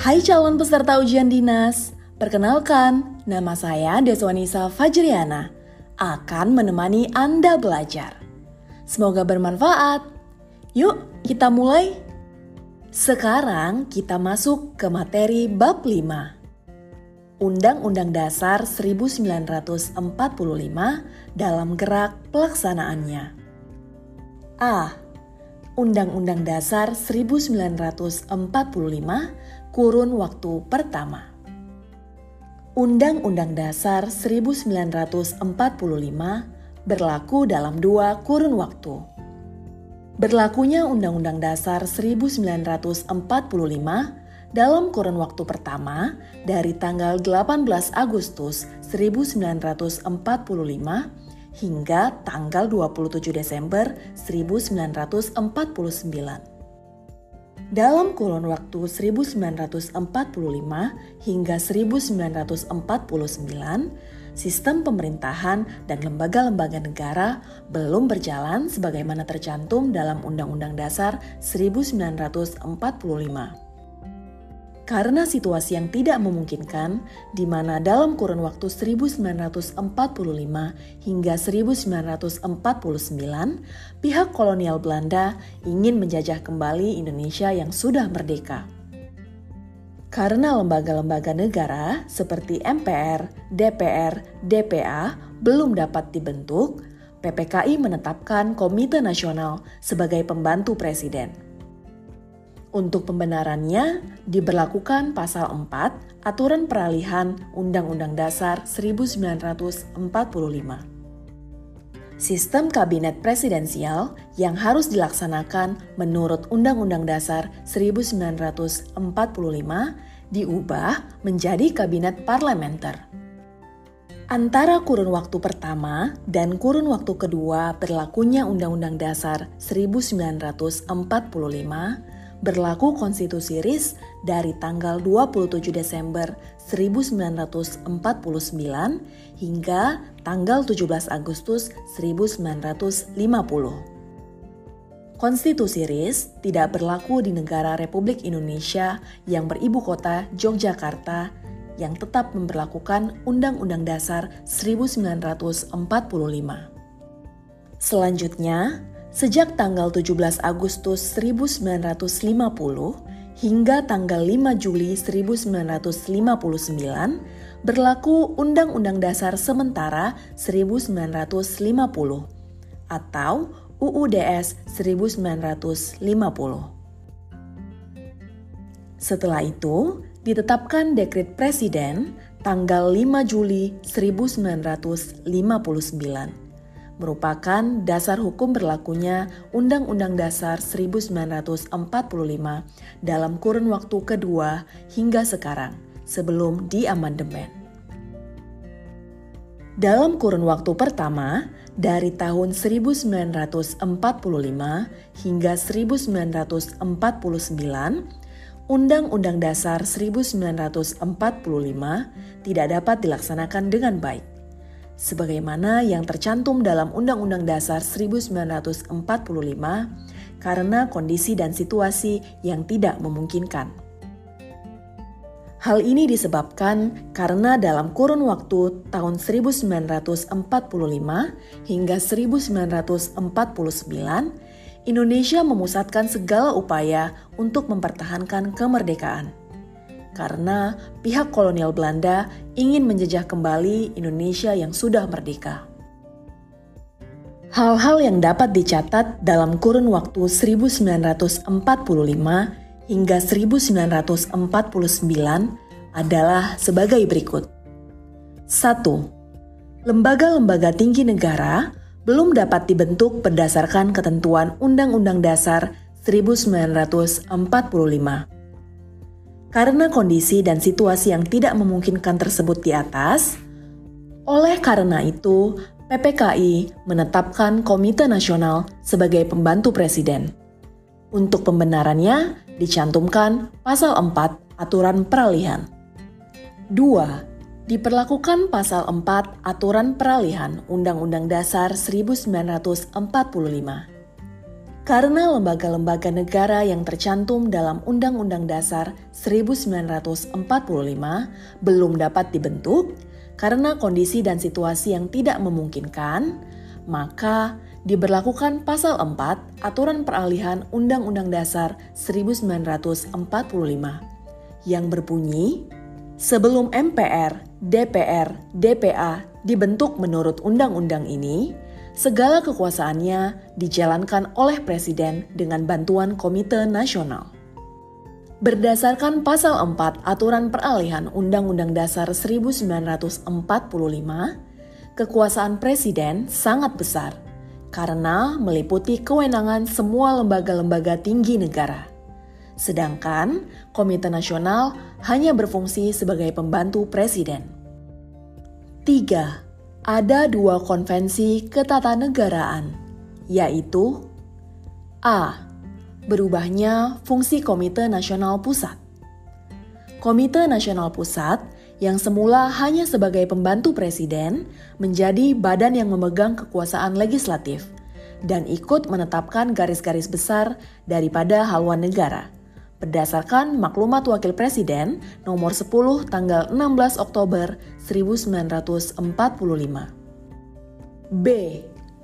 Hai calon peserta ujian dinas, perkenalkan nama saya Deswanisa Fajriana akan menemani Anda belajar. Semoga bermanfaat. Yuk, kita mulai. Sekarang kita masuk ke materi bab 5. Undang-Undang Dasar 1945 dalam gerak pelaksanaannya. A. Undang-Undang Dasar 1945 kurun waktu pertama. Undang-Undang Dasar 1945 berlaku dalam dua kurun waktu Berlakunya Undang-Undang Dasar 1945 dalam kurun waktu pertama dari tanggal 18 Agustus 1945 hingga tanggal 27 Desember 1949. Dalam kurun waktu 1945 hingga 1949, sistem pemerintahan dan lembaga-lembaga negara belum berjalan sebagaimana tercantum dalam Undang-Undang Dasar 1945. Karena situasi yang tidak memungkinkan, di mana dalam kurun waktu 1945 hingga 1949, pihak kolonial Belanda ingin menjajah kembali Indonesia yang sudah merdeka. Karena lembaga-lembaga negara seperti MPR, DPR, DPA belum dapat dibentuk, PPKI menetapkan Komite Nasional sebagai pembantu presiden. Untuk pembenarannya, diberlakukan pasal 4 Aturan Peralihan Undang-Undang Dasar 1945 sistem kabinet presidensial yang harus dilaksanakan menurut Undang-Undang Dasar 1945 diubah menjadi kabinet parlementer. Antara kurun waktu pertama dan kurun waktu kedua berlakunya Undang-Undang Dasar 1945 berlaku konstitusi RIS dari tanggal 27 Desember 1949 hingga tanggal 17 Agustus 1950. Konstitusi RIS tidak berlaku di negara Republik Indonesia yang beribu kota Yogyakarta yang tetap memperlakukan Undang-Undang Dasar 1945. Selanjutnya, Sejak tanggal 17 Agustus 1950 hingga tanggal 5 Juli 1959 berlaku Undang-Undang Dasar Sementara 1950 atau UUDS 1950. Setelah itu, ditetapkan Dekret Presiden tanggal 5 Juli 1959 merupakan dasar hukum berlakunya Undang-Undang Dasar 1945 dalam kurun waktu kedua hingga sekarang sebelum diamandemen. Dalam kurun waktu pertama, dari tahun 1945 hingga 1949, Undang-Undang Dasar 1945 tidak dapat dilaksanakan dengan baik sebagaimana yang tercantum dalam Undang-Undang Dasar 1945 karena kondisi dan situasi yang tidak memungkinkan. Hal ini disebabkan karena dalam kurun waktu tahun 1945 hingga 1949, Indonesia memusatkan segala upaya untuk mempertahankan kemerdekaan karena pihak kolonial Belanda ingin menjejah kembali Indonesia yang sudah merdeka. Hal-hal yang dapat dicatat dalam kurun waktu 1945 hingga 1949 adalah sebagai berikut. 1. Lembaga-lembaga tinggi negara belum dapat dibentuk berdasarkan ketentuan Undang-Undang Dasar 1945 karena kondisi dan situasi yang tidak memungkinkan tersebut di atas, oleh karena itu, PPKI menetapkan Komite Nasional sebagai pembantu presiden. Untuk pembenarannya, dicantumkan pasal 4 Aturan Peralihan. 2. Diperlakukan pasal 4 Aturan Peralihan Undang-Undang Dasar 1945. Karena lembaga-lembaga negara yang tercantum dalam Undang-Undang Dasar 1945 belum dapat dibentuk karena kondisi dan situasi yang tidak memungkinkan, maka diberlakukan pasal 4 Aturan Peralihan Undang-Undang Dasar 1945 yang berbunyi, sebelum MPR, DPR, DPA dibentuk menurut undang-undang ini, segala kekuasaannya dijalankan oleh Presiden dengan bantuan Komite Nasional. Berdasarkan pasal 4 Aturan Peralihan Undang-Undang Dasar 1945, kekuasaan presiden sangat besar karena meliputi kewenangan semua lembaga-lembaga tinggi negara. Sedangkan Komite Nasional hanya berfungsi sebagai pembantu presiden. 3. Ada dua konvensi ketatanegaraan, yaitu A berubahnya fungsi Komite Nasional Pusat. Komite Nasional Pusat yang semula hanya sebagai pembantu presiden menjadi badan yang memegang kekuasaan legislatif dan ikut menetapkan garis-garis besar daripada haluan negara berdasarkan maklumat Wakil Presiden nomor 10 tanggal 16 Oktober 1945. B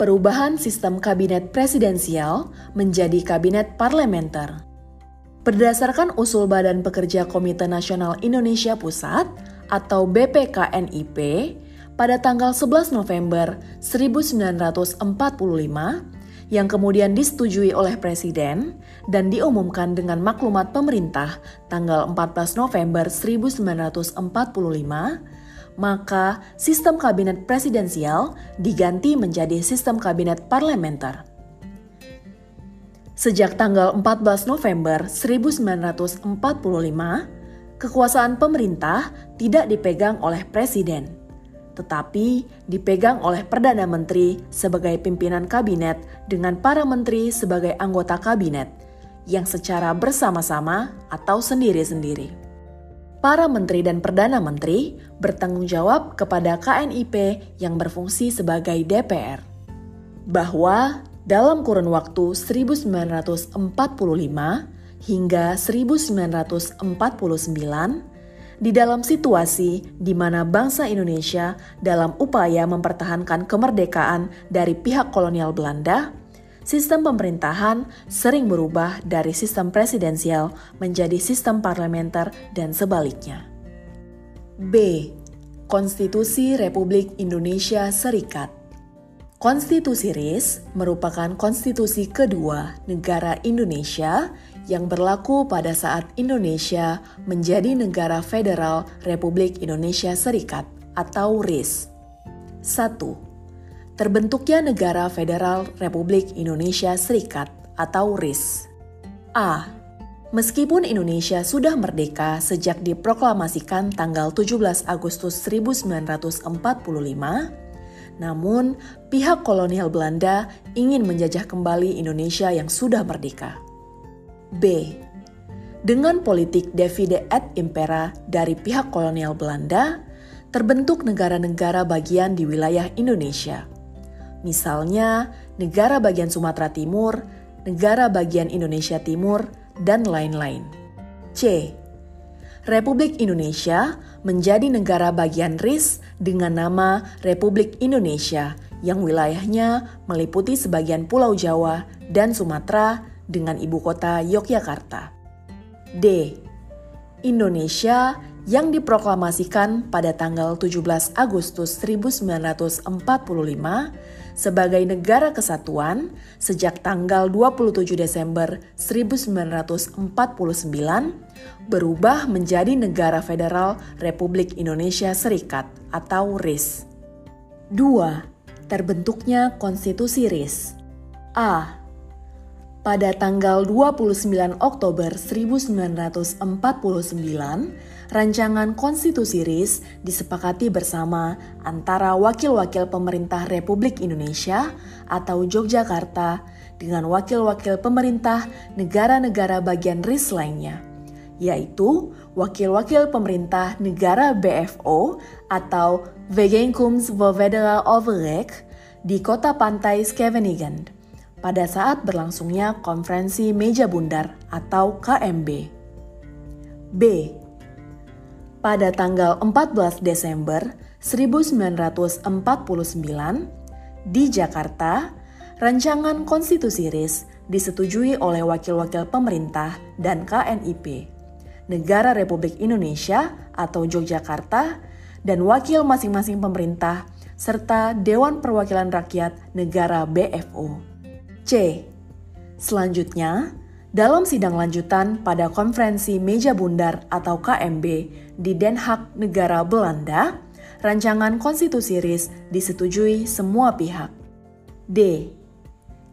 perubahan sistem kabinet presidensial menjadi kabinet parlementer. Berdasarkan usul Badan Pekerja Komite Nasional Indonesia Pusat atau BPKNIP pada tanggal 11 November 1945 yang kemudian disetujui oleh Presiden dan diumumkan dengan maklumat pemerintah tanggal 14 November 1945 maka sistem kabinet presidensial diganti menjadi sistem kabinet parlementer. Sejak tanggal 14 November 1945, kekuasaan pemerintah tidak dipegang oleh presiden, tetapi dipegang oleh Perdana Menteri sebagai pimpinan kabinet dengan para menteri sebagai anggota kabinet yang secara bersama-sama atau sendiri-sendiri para menteri dan perdana menteri bertanggung jawab kepada KNIP yang berfungsi sebagai DPR. Bahwa dalam kurun waktu 1945 hingga 1949, di dalam situasi di mana bangsa Indonesia dalam upaya mempertahankan kemerdekaan dari pihak kolonial Belanda, sistem pemerintahan sering berubah dari sistem presidensial menjadi sistem parlementer dan sebaliknya. B. Konstitusi Republik Indonesia Serikat Konstitusi RIS merupakan konstitusi kedua negara Indonesia yang berlaku pada saat Indonesia menjadi negara federal Republik Indonesia Serikat atau RIS. 1 terbentuknya Negara Federal Republik Indonesia Serikat atau RIS. A. Meskipun Indonesia sudah merdeka sejak diproklamasikan tanggal 17 Agustus 1945, namun pihak kolonial Belanda ingin menjajah kembali Indonesia yang sudah merdeka. B. Dengan politik divide et impera dari pihak kolonial Belanda, terbentuk negara-negara bagian di wilayah Indonesia – misalnya negara bagian Sumatera Timur, negara bagian Indonesia Timur, dan lain-lain. C. Republik Indonesia menjadi negara bagian RIS dengan nama Republik Indonesia yang wilayahnya meliputi sebagian Pulau Jawa dan Sumatera dengan ibu kota Yogyakarta. D. Indonesia yang diproklamasikan pada tanggal 17 Agustus 1945 sebagai negara kesatuan sejak tanggal 27 Desember 1949 berubah menjadi Negara Federal Republik Indonesia Serikat atau RIS. 2. Terbentuknya Konstitusi RIS. A pada tanggal 29 Oktober 1949, rancangan konstitusi RIS disepakati bersama antara wakil-wakil pemerintah Republik Indonesia atau Yogyakarta dengan wakil-wakil pemerintah negara-negara bagian RIS lainnya, yaitu wakil-wakil pemerintah negara BFO atau Vegenkums Federal Overleg di kota pantai Scheveningen pada saat berlangsungnya konferensi meja bundar atau KMB. B. Pada tanggal 14 Desember 1949 di Jakarta, rancangan konstitusi RIS disetujui oleh wakil-wakil pemerintah dan KNIP, Negara Republik Indonesia atau Yogyakarta, dan wakil masing-masing pemerintah serta Dewan Perwakilan Rakyat Negara BFO. C. Selanjutnya, dalam sidang lanjutan pada konferensi meja bundar atau KMB di Den Haag, negara Belanda, rancangan konstitusi RIS disetujui semua pihak. D.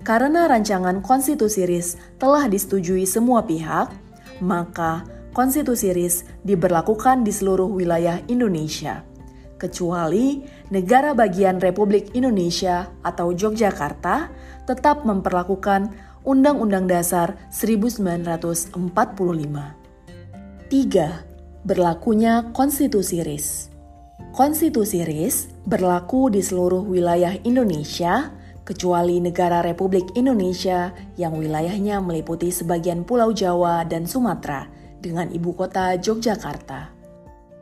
Karena rancangan konstitusi RIS telah disetujui semua pihak, maka konstitusi RIS diberlakukan di seluruh wilayah Indonesia, kecuali negara bagian Republik Indonesia atau Yogyakarta tetap memperlakukan Undang-Undang Dasar 1945. 3. Berlakunya Konstitusi RIS Konstitusi RIS berlaku di seluruh wilayah Indonesia, kecuali negara Republik Indonesia yang wilayahnya meliputi sebagian Pulau Jawa dan Sumatera dengan ibu kota Yogyakarta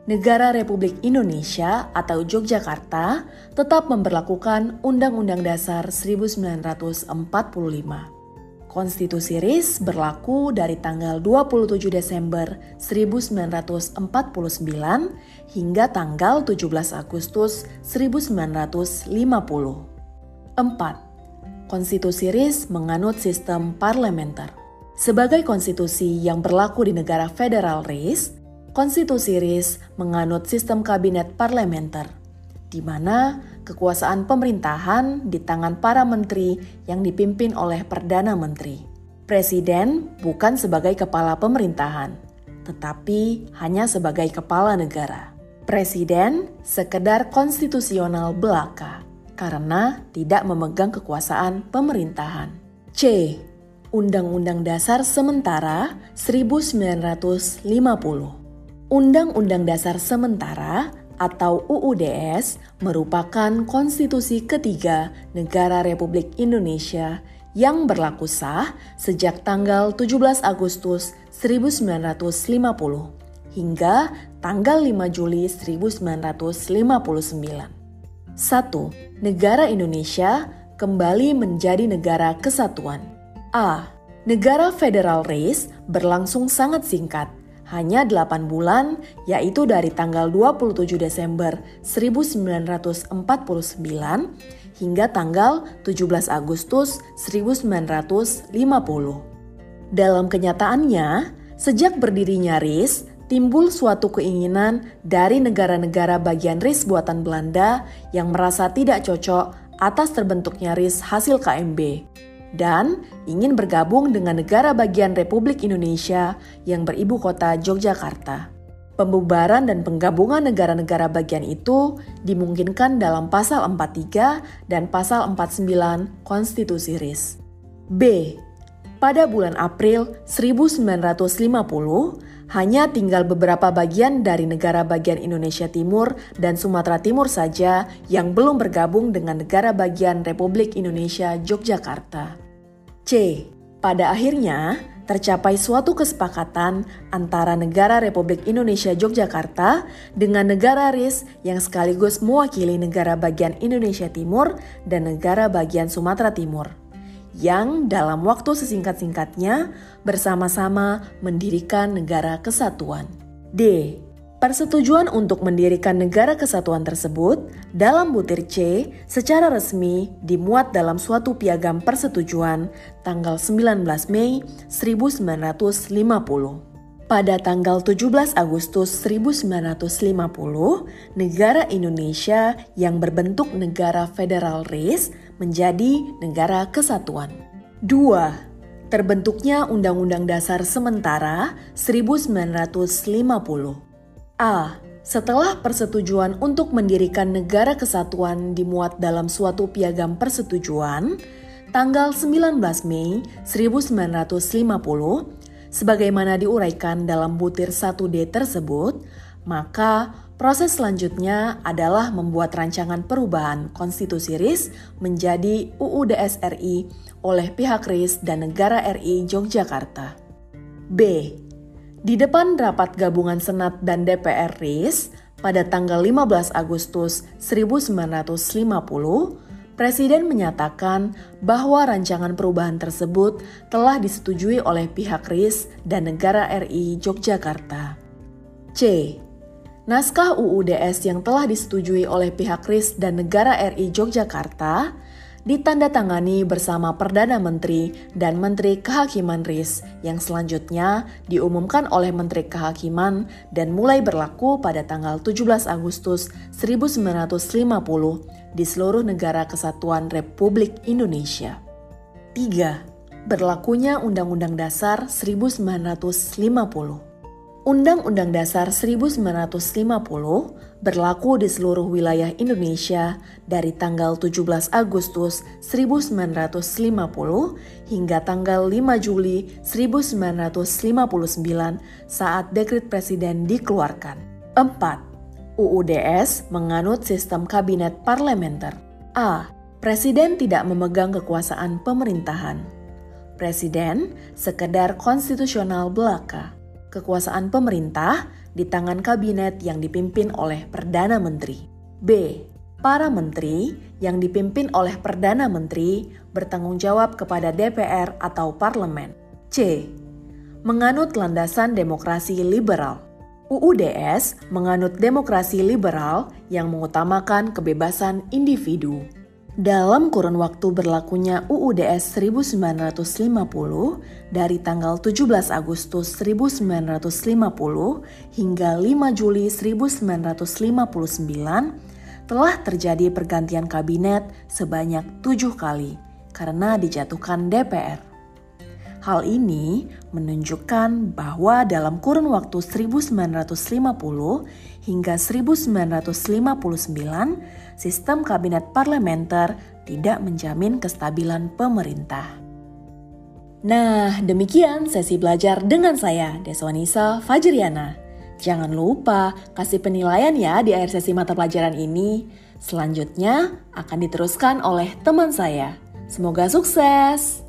negara Republik Indonesia atau Yogyakarta tetap memperlakukan Undang-Undang Dasar 1945. Konstitusi RIS berlaku dari tanggal 27 Desember 1949 hingga tanggal 17 Agustus 1950. 4. Konstitusi RIS menganut sistem parlementer. Sebagai konstitusi yang berlaku di negara federal RIS, Konstitusi RIS menganut sistem kabinet parlementer, di mana kekuasaan pemerintahan di tangan para menteri yang dipimpin oleh Perdana Menteri. Presiden bukan sebagai kepala pemerintahan, tetapi hanya sebagai kepala negara. Presiden sekedar konstitusional belaka karena tidak memegang kekuasaan pemerintahan. C. Undang-Undang Dasar Sementara 1950 Undang-Undang Dasar Sementara atau UUDS merupakan konstitusi ketiga negara Republik Indonesia yang berlaku sah sejak tanggal 17 Agustus 1950 hingga tanggal 5 Juli 1959. 1. Negara Indonesia kembali menjadi negara kesatuan. A. Negara Federal Race berlangsung sangat singkat hanya 8 bulan, yaitu dari tanggal 27 Desember 1949 hingga tanggal 17 Agustus 1950. Dalam kenyataannya, sejak berdirinya RIS, timbul suatu keinginan dari negara-negara bagian RIS buatan Belanda yang merasa tidak cocok atas terbentuknya RIS hasil KMB dan ingin bergabung dengan negara bagian Republik Indonesia yang beribu kota Yogyakarta. Pembubaran dan penggabungan negara-negara bagian itu dimungkinkan dalam pasal 43 dan pasal 49 Konstitusi RIS. B. Pada bulan April 1950, hanya tinggal beberapa bagian dari negara bagian Indonesia Timur dan Sumatera Timur saja yang belum bergabung dengan negara bagian Republik Indonesia Yogyakarta. C. Pada akhirnya, tercapai suatu kesepakatan antara negara Republik Indonesia Yogyakarta dengan negara RIS yang sekaligus mewakili negara bagian Indonesia Timur dan negara bagian Sumatera Timur, yang dalam waktu sesingkat-singkatnya bersama-sama mendirikan negara kesatuan. D. Persetujuan untuk mendirikan negara kesatuan tersebut dalam butir C secara resmi dimuat dalam suatu piagam persetujuan tanggal 19 Mei 1950. Pada tanggal 17 Agustus 1950, negara Indonesia yang berbentuk negara federal RIS menjadi negara kesatuan. 2. Terbentuknya Undang-Undang Dasar Sementara 1950 A. Setelah persetujuan untuk mendirikan negara kesatuan dimuat dalam suatu piagam persetujuan, tanggal 19 Mei 1950, sebagaimana diuraikan dalam butir 1D tersebut, maka Proses selanjutnya adalah membuat rancangan perubahan konstitusi RIS menjadi UUDS RI oleh pihak RIS dan Negara RI Yogyakarta. B. Di depan rapat gabungan Senat dan DPR RIS pada tanggal 15 Agustus 1950, Presiden menyatakan bahwa rancangan perubahan tersebut telah disetujui oleh pihak RIS dan Negara RI Yogyakarta. C. Naskah UUDS yang telah disetujui oleh pihak RIS dan Negara RI Yogyakarta ditandatangani bersama Perdana Menteri dan Menteri Kehakiman RIS yang selanjutnya diumumkan oleh Menteri Kehakiman dan mulai berlaku pada tanggal 17 Agustus 1950 di seluruh negara kesatuan Republik Indonesia. 3. Berlakunya Undang-Undang Dasar 1950 Undang-Undang Dasar 1950 berlaku di seluruh wilayah Indonesia dari tanggal 17 Agustus 1950 hingga tanggal 5 Juli 1959 saat dekret presiden dikeluarkan. 4. UUDS menganut sistem kabinet parlementer. A. Presiden tidak memegang kekuasaan pemerintahan. Presiden sekedar konstitusional belaka kekuasaan pemerintah di tangan kabinet yang dipimpin oleh Perdana Menteri. B. Para menteri yang dipimpin oleh Perdana Menteri bertanggung jawab kepada DPR atau parlemen. C. Menganut landasan demokrasi liberal. UUDS menganut demokrasi liberal yang mengutamakan kebebasan individu. Dalam kurun waktu berlakunya UUDS 1950 dari tanggal 17 Agustus 1950 hingga 5 Juli 1959 telah terjadi pergantian kabinet sebanyak tujuh kali karena dijatuhkan DPR. Hal ini menunjukkan bahwa dalam kurun waktu 1950 hingga 1959, sistem kabinet parlementer tidak menjamin kestabilan pemerintah. Nah, demikian sesi belajar dengan saya, Deswanisa Fajriana. Jangan lupa kasih penilaian ya di akhir sesi mata pelajaran ini. Selanjutnya akan diteruskan oleh teman saya. Semoga sukses!